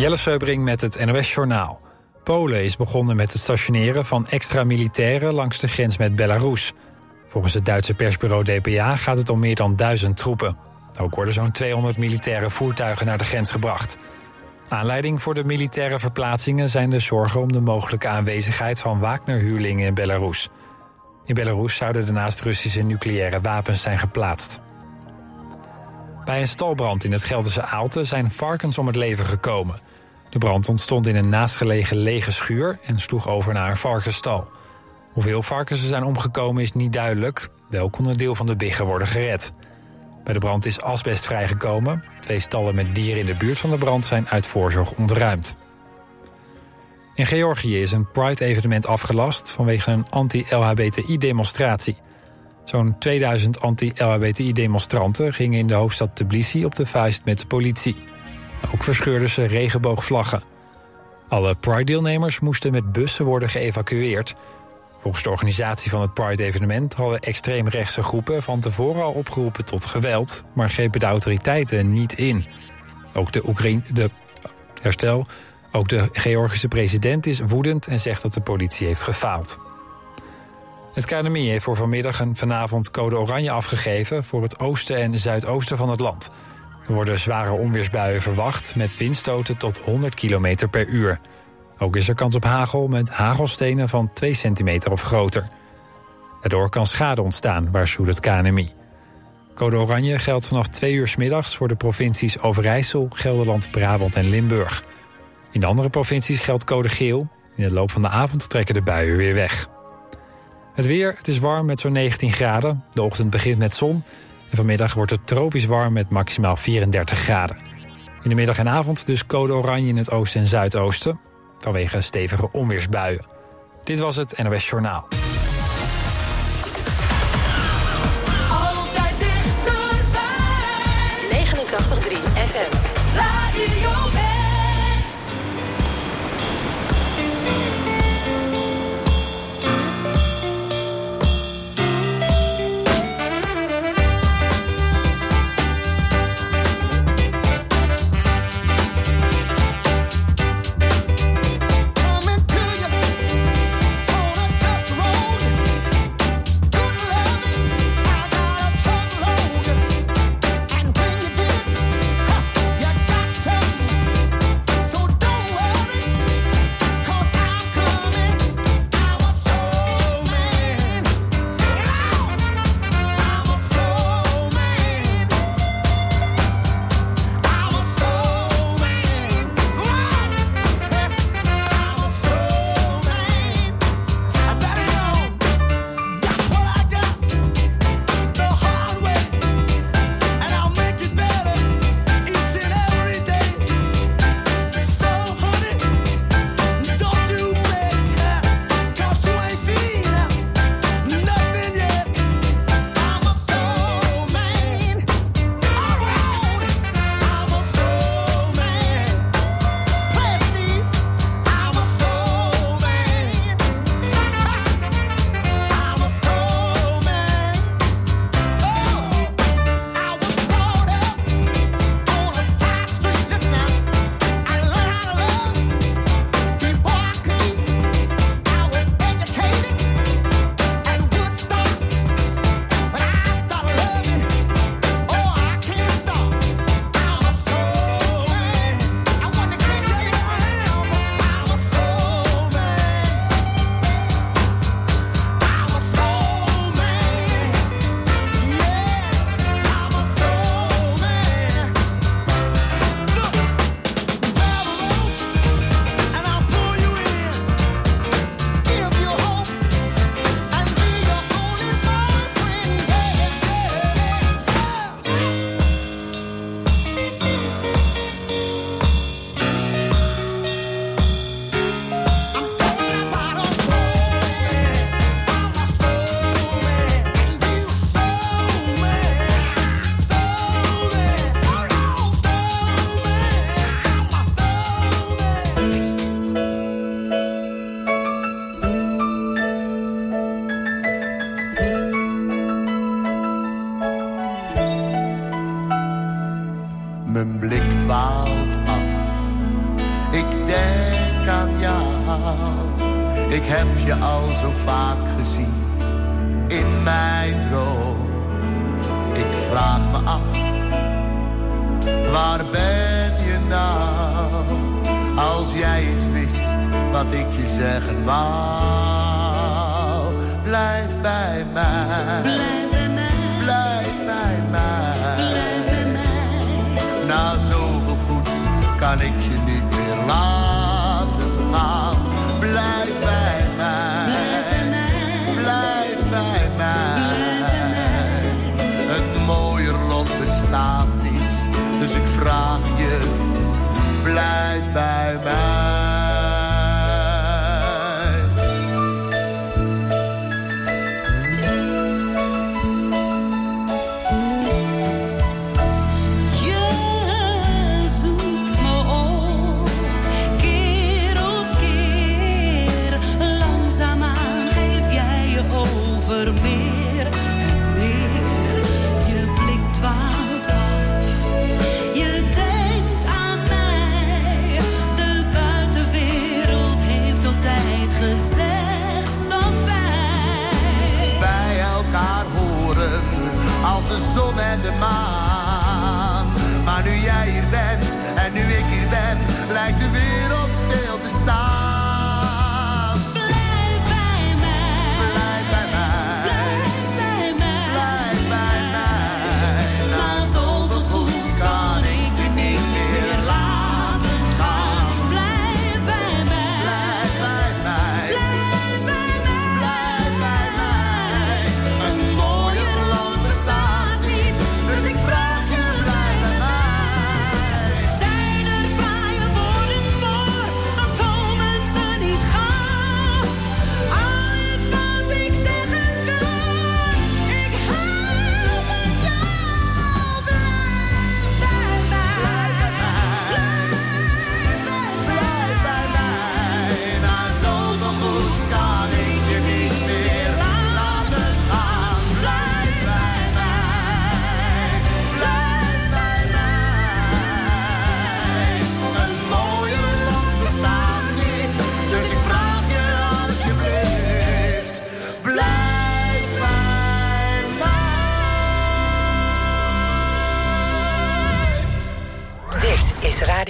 Jelle Seubring met het NOS Journaal. Polen is begonnen met het stationeren van extra militairen langs de grens met Belarus. Volgens het Duitse persbureau DPA gaat het om meer dan duizend troepen. Ook worden zo'n 200 militaire voertuigen naar de grens gebracht. Aanleiding voor de militaire verplaatsingen zijn de zorgen om de mogelijke aanwezigheid van Wagner-huurlingen in Belarus. In Belarus zouden daarnaast Russische nucleaire wapens zijn geplaatst. Bij een stalbrand in het Gelderse Aalten zijn varkens om het leven gekomen. De brand ontstond in een naastgelegen lege schuur en sloeg over naar een varkensstal. Hoeveel varkens er zijn omgekomen is niet duidelijk. Wel kon een deel van de biggen worden gered. Bij de brand is asbest vrijgekomen. Twee stallen met dieren in de buurt van de brand zijn uit voorzorg ontruimd. In Georgië is een Pride-evenement afgelast vanwege een anti-LHBTI-demonstratie. Zo'n 2000 anti-LHBTI-demonstranten gingen in de hoofdstad Tbilisi op de vuist met de politie. Ook verscheurden ze regenboogvlaggen. Alle Pride-deelnemers moesten met bussen worden geëvacueerd. Volgens de organisatie van het Pride-evenement hadden extreemrechtse groepen van tevoren al opgeroepen tot geweld, maar grepen de autoriteiten niet in. Ook de Oekraïne, herstel, ook de Georgische president is woedend en zegt dat de politie heeft gefaald. Het KNMI heeft voor vanmiddag en vanavond code oranje afgegeven voor het oosten en zuidoosten van het land. Er worden zware onweersbuien verwacht met windstoten tot 100 km per uur. Ook is er kans op hagel met hagelstenen van 2 centimeter of groter. Daardoor kan schade ontstaan, waarschuwt het KNMI. Code oranje geldt vanaf 2 uur s middags voor de provincies Overijssel, Gelderland, Brabant en Limburg. In de andere provincies geldt code geel. In de loop van de avond trekken de buien weer weg. Het weer, het is warm met zo'n 19 graden. De ochtend begint met zon. En vanmiddag wordt het tropisch warm met maximaal 34 graden. In de middag en avond dus code oranje in het oosten en zuidoosten. Vanwege stevige onweersbuien. Dit was het NOS Journaal.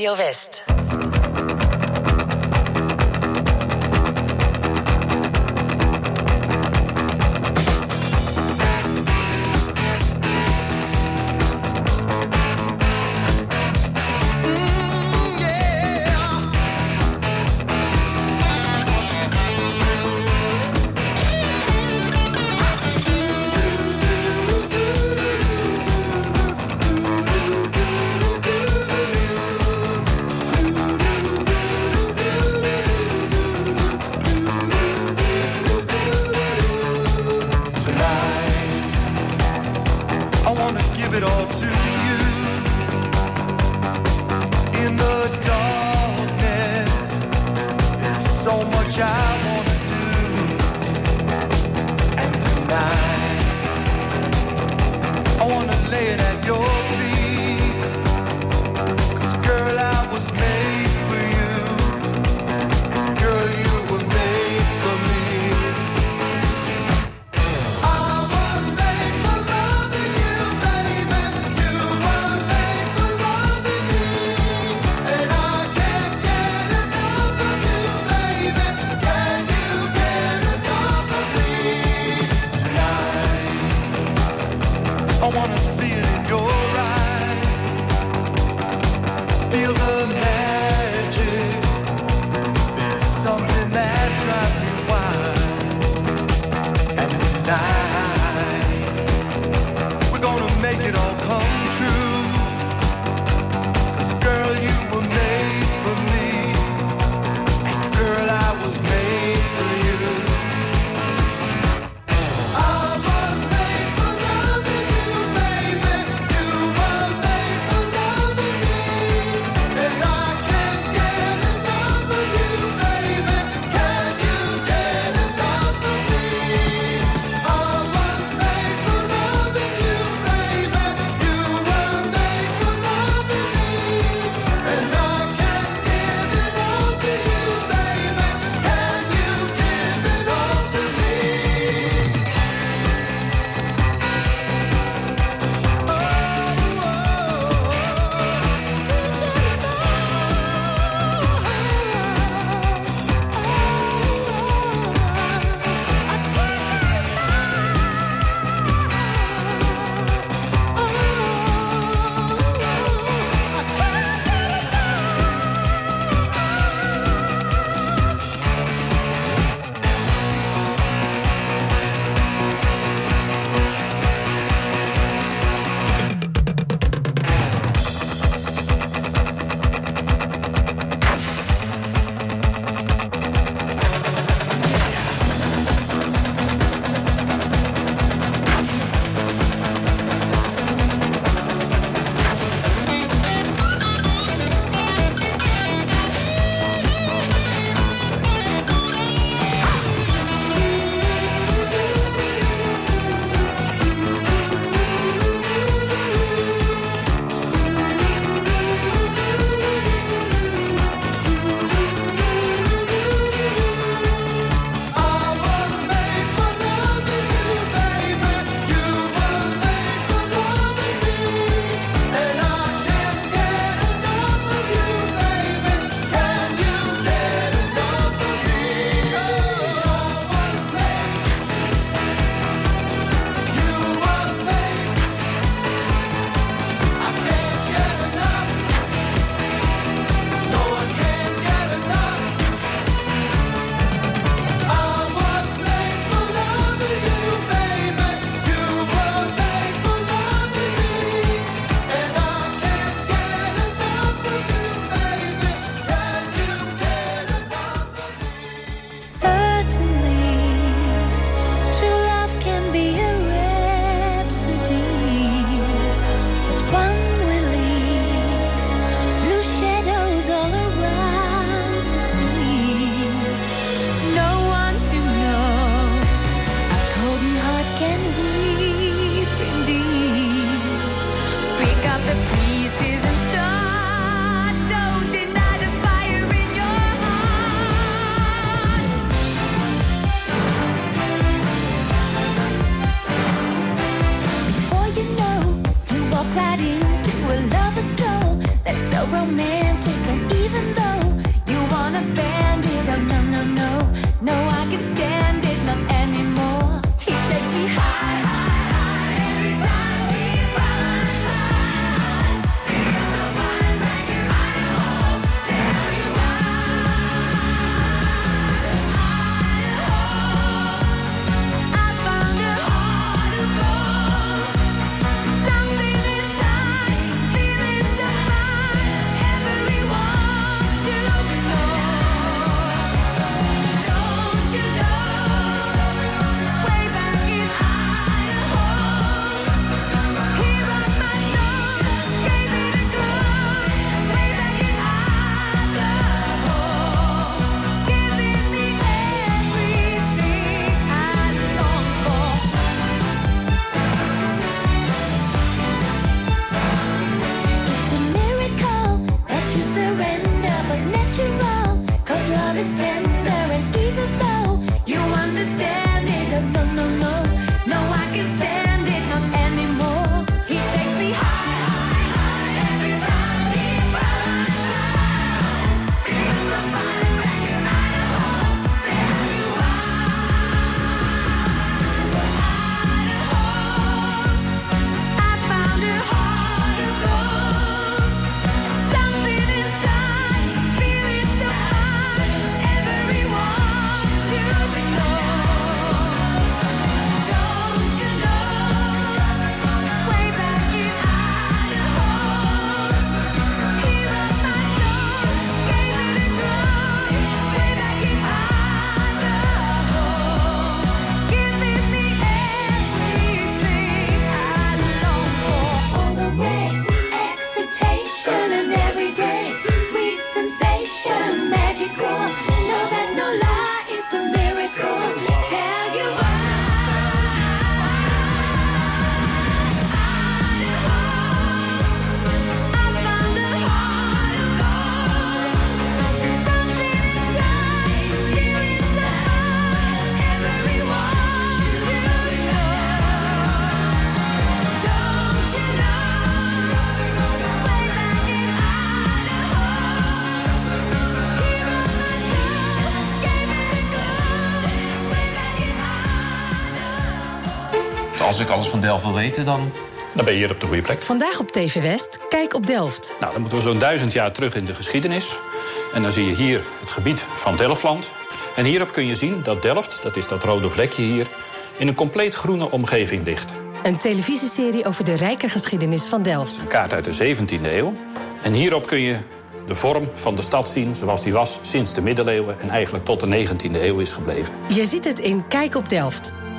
Radio West. Als ik alles van Delft wil weten, dan... Dan ben je hier op de goede plek. Vandaag op TV West, kijk op Delft. Nou, dan moeten we zo'n duizend jaar terug in de geschiedenis. En dan zie je hier het gebied van Delftland. En hierop kun je zien dat Delft, dat is dat rode vlekje hier... in een compleet groene omgeving ligt. Een televisieserie over de rijke geschiedenis van Delft. Een kaart uit de 17e eeuw. En hierop kun je de vorm van de stad zien zoals die was sinds de middeleeuwen... en eigenlijk tot de 19e eeuw is gebleven. Je ziet het in Kijk op Delft.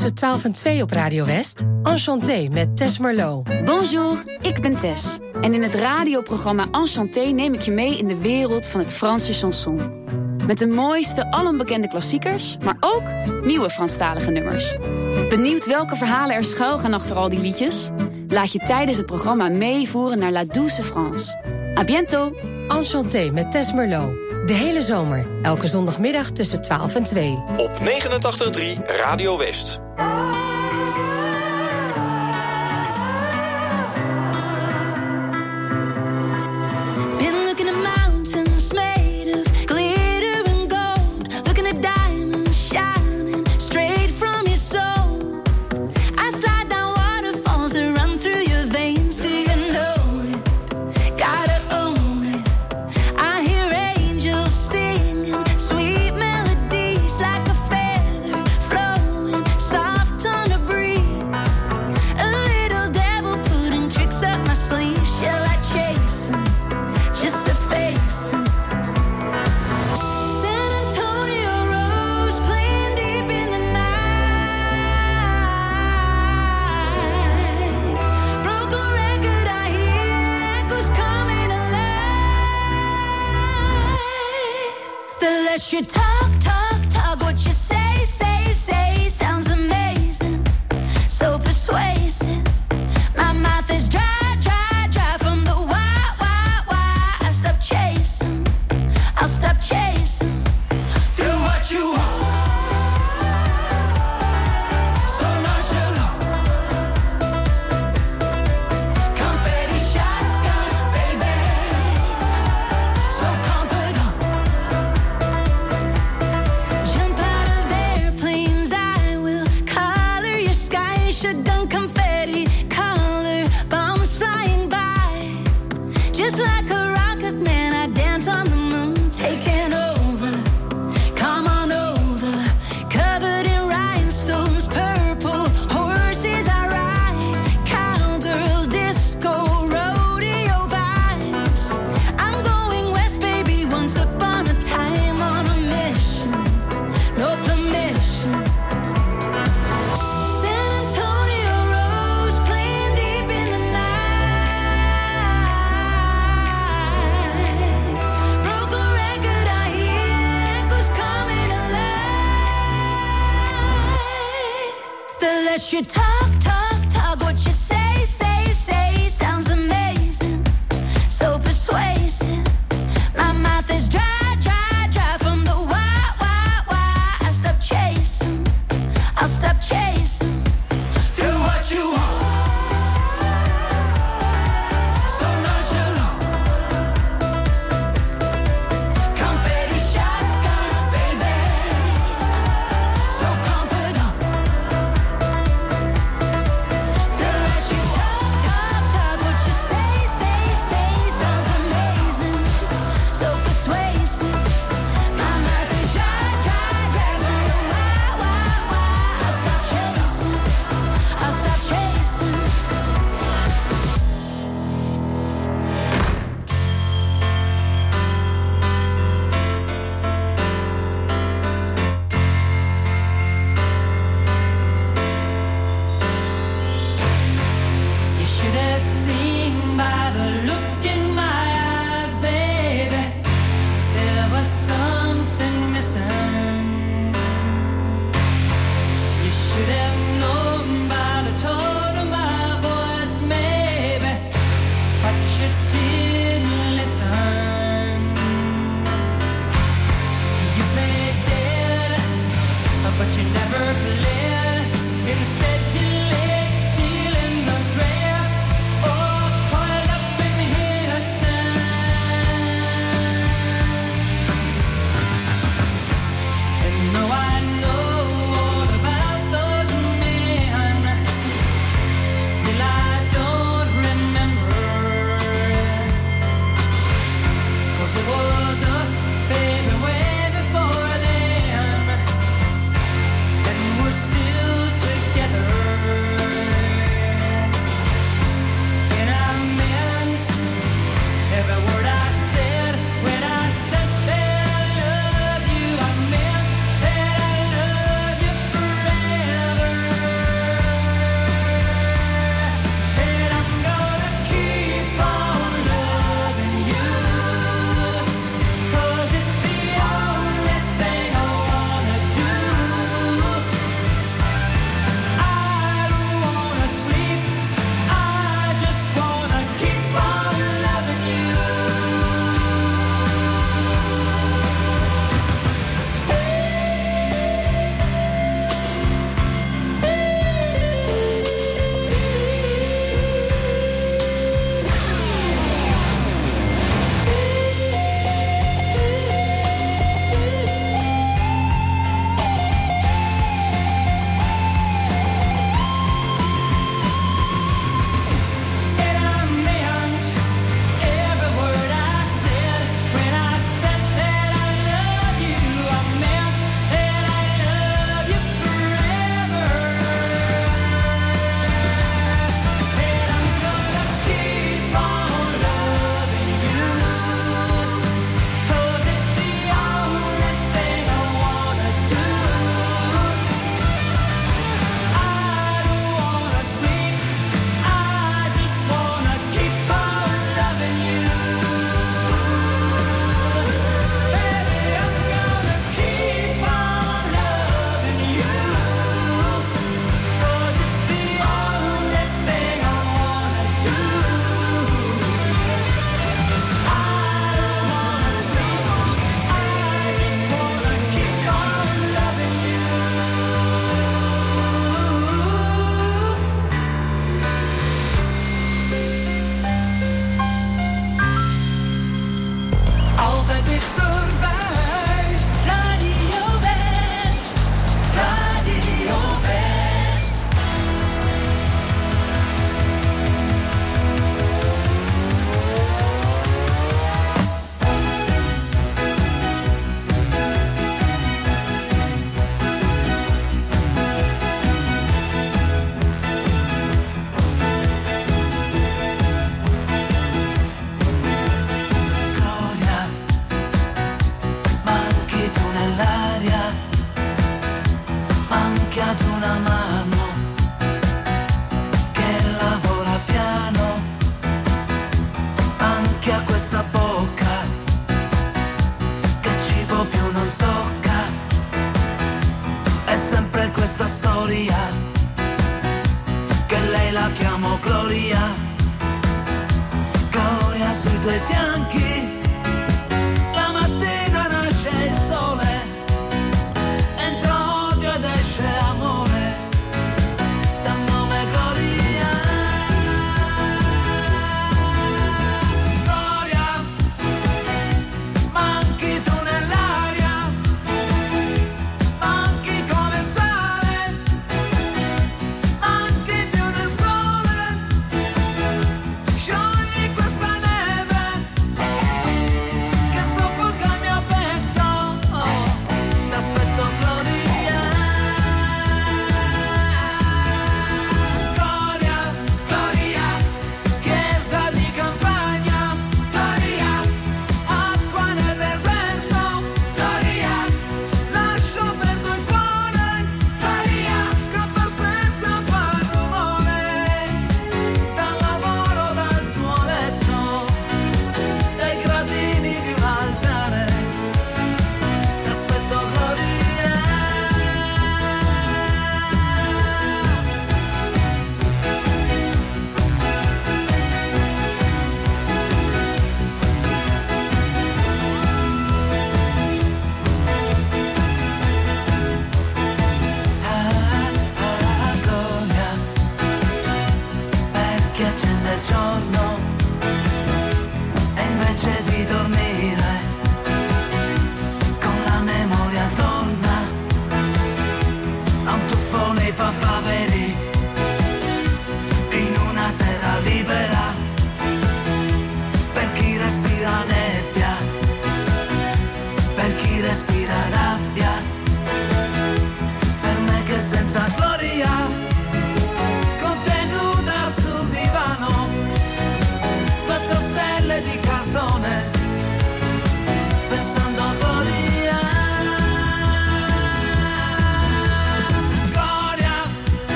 Tussen 12 en 2 op Radio West. Enchanté met Tess Merlot. Bonjour, ik ben Tess. En in het radioprogramma Enchanté neem ik je mee in de wereld van het Franse chanson. Met de mooiste alombekende klassiekers, maar ook nieuwe Franstalige nummers. Benieuwd welke verhalen er schuil gaan achter al die liedjes? Laat je tijdens het programma meevoeren naar La Douce France. A bientôt! Enchanté met Tess Merlot. De hele zomer, elke zondagmiddag tussen 12 en 2. Op 89.3 Radio West. by the look Salesianki.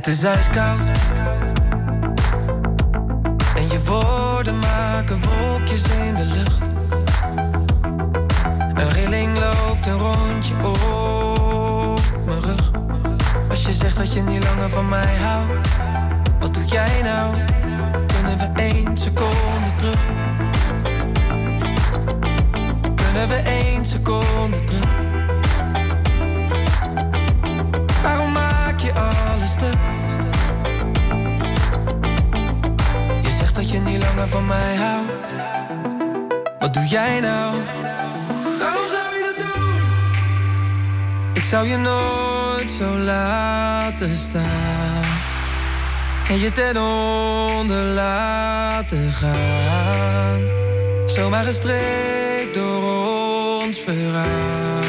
Het is ijskoud En je woorden maken wolkjes in de lucht Een rilling loopt een rondje op mijn rug Als je zegt dat je niet langer van mij houdt Wat doe jij nou? Kunnen we één seconde terug? Kunnen we één seconde terug? Van mij houdt. Wat doe jij nou? Waarom zou je dat doen? Ik zou je nooit zo laten staan. En je ten onder laten gaan. Zomaar gestreept door ons verhaal.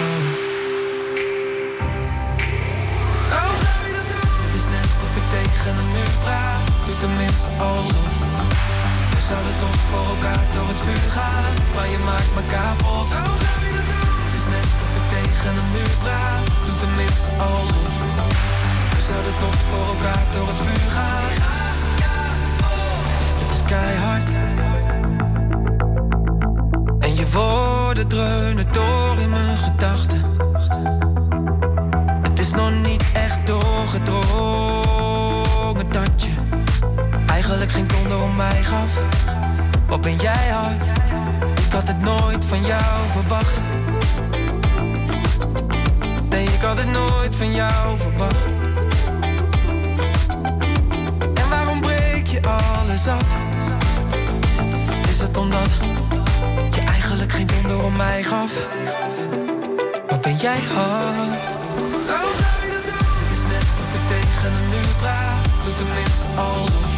Waarom zou je dat doen? Het is net of ik tegen een muur praat. Doe tenminste alsof. Voor elkaar door het vuur gaan. Maar je maakt me kapot. Het is net of ik tegen een muur praat. Doe tenminste alsof. We zouden toch voor elkaar door het vuur gaan. Het is keihard. En je woorden dreunen door in mijn gedachten. Het is nog niet echt doorgedrongen dat je eigenlijk geen donder om mij gaf. Wat ben jij hard? Ik had het nooit van jou verwacht. Nee, ik had het nooit van jou verwacht. En waarom breek je alles af? Is het omdat je eigenlijk geen donder om mij gaf? Wat ben jij hard? Het is net of ik tegen een muur. Doe tenminste alsof.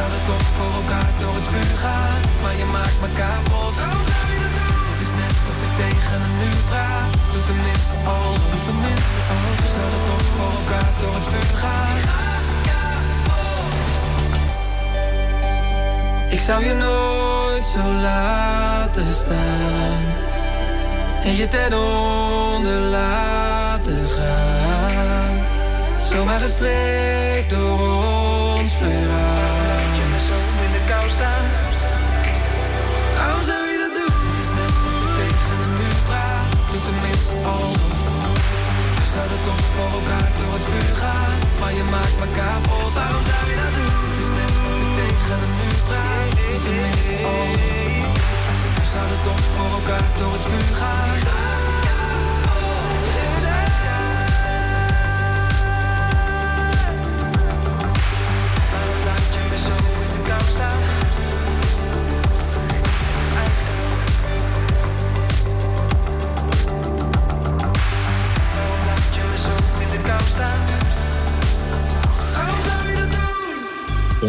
We zouden toch voor elkaar door het vuur gaan. Maar je maakt me kapot. Zou? Het is net of ik tegen een muur praat. Doe tenminste alsof. Doe tenminste alsof. We zouden toch voor elkaar door het vuur gaan. Ik zou je nooit zo laten staan En je ten onder laten gaan Zomaar gestreept door ons verhaal We zouden toch voor elkaar door het vuur gaan Maar je maakt me kapot Waarom zou je dat doen? Het is net of ik tegen een muur praat tenminste alsof We zouden toch voor elkaar door het vuur gaan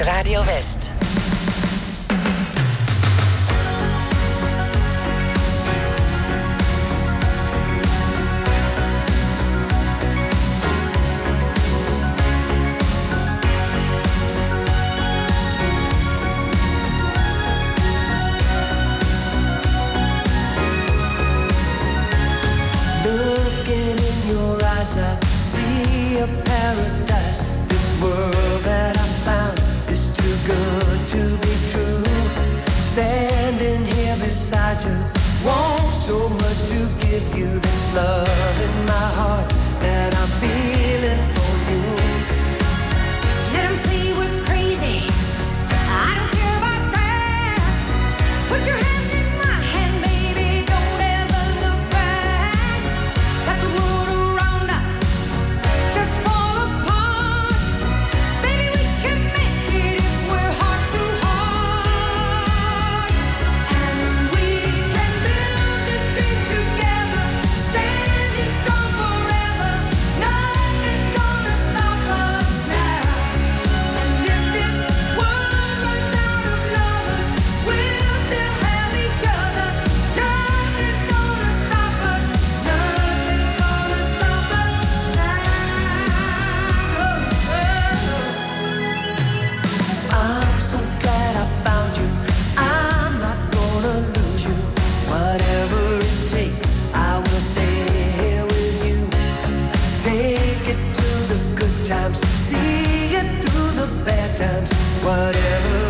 Radio West. Make it to the good times, see it through the bad times, whatever.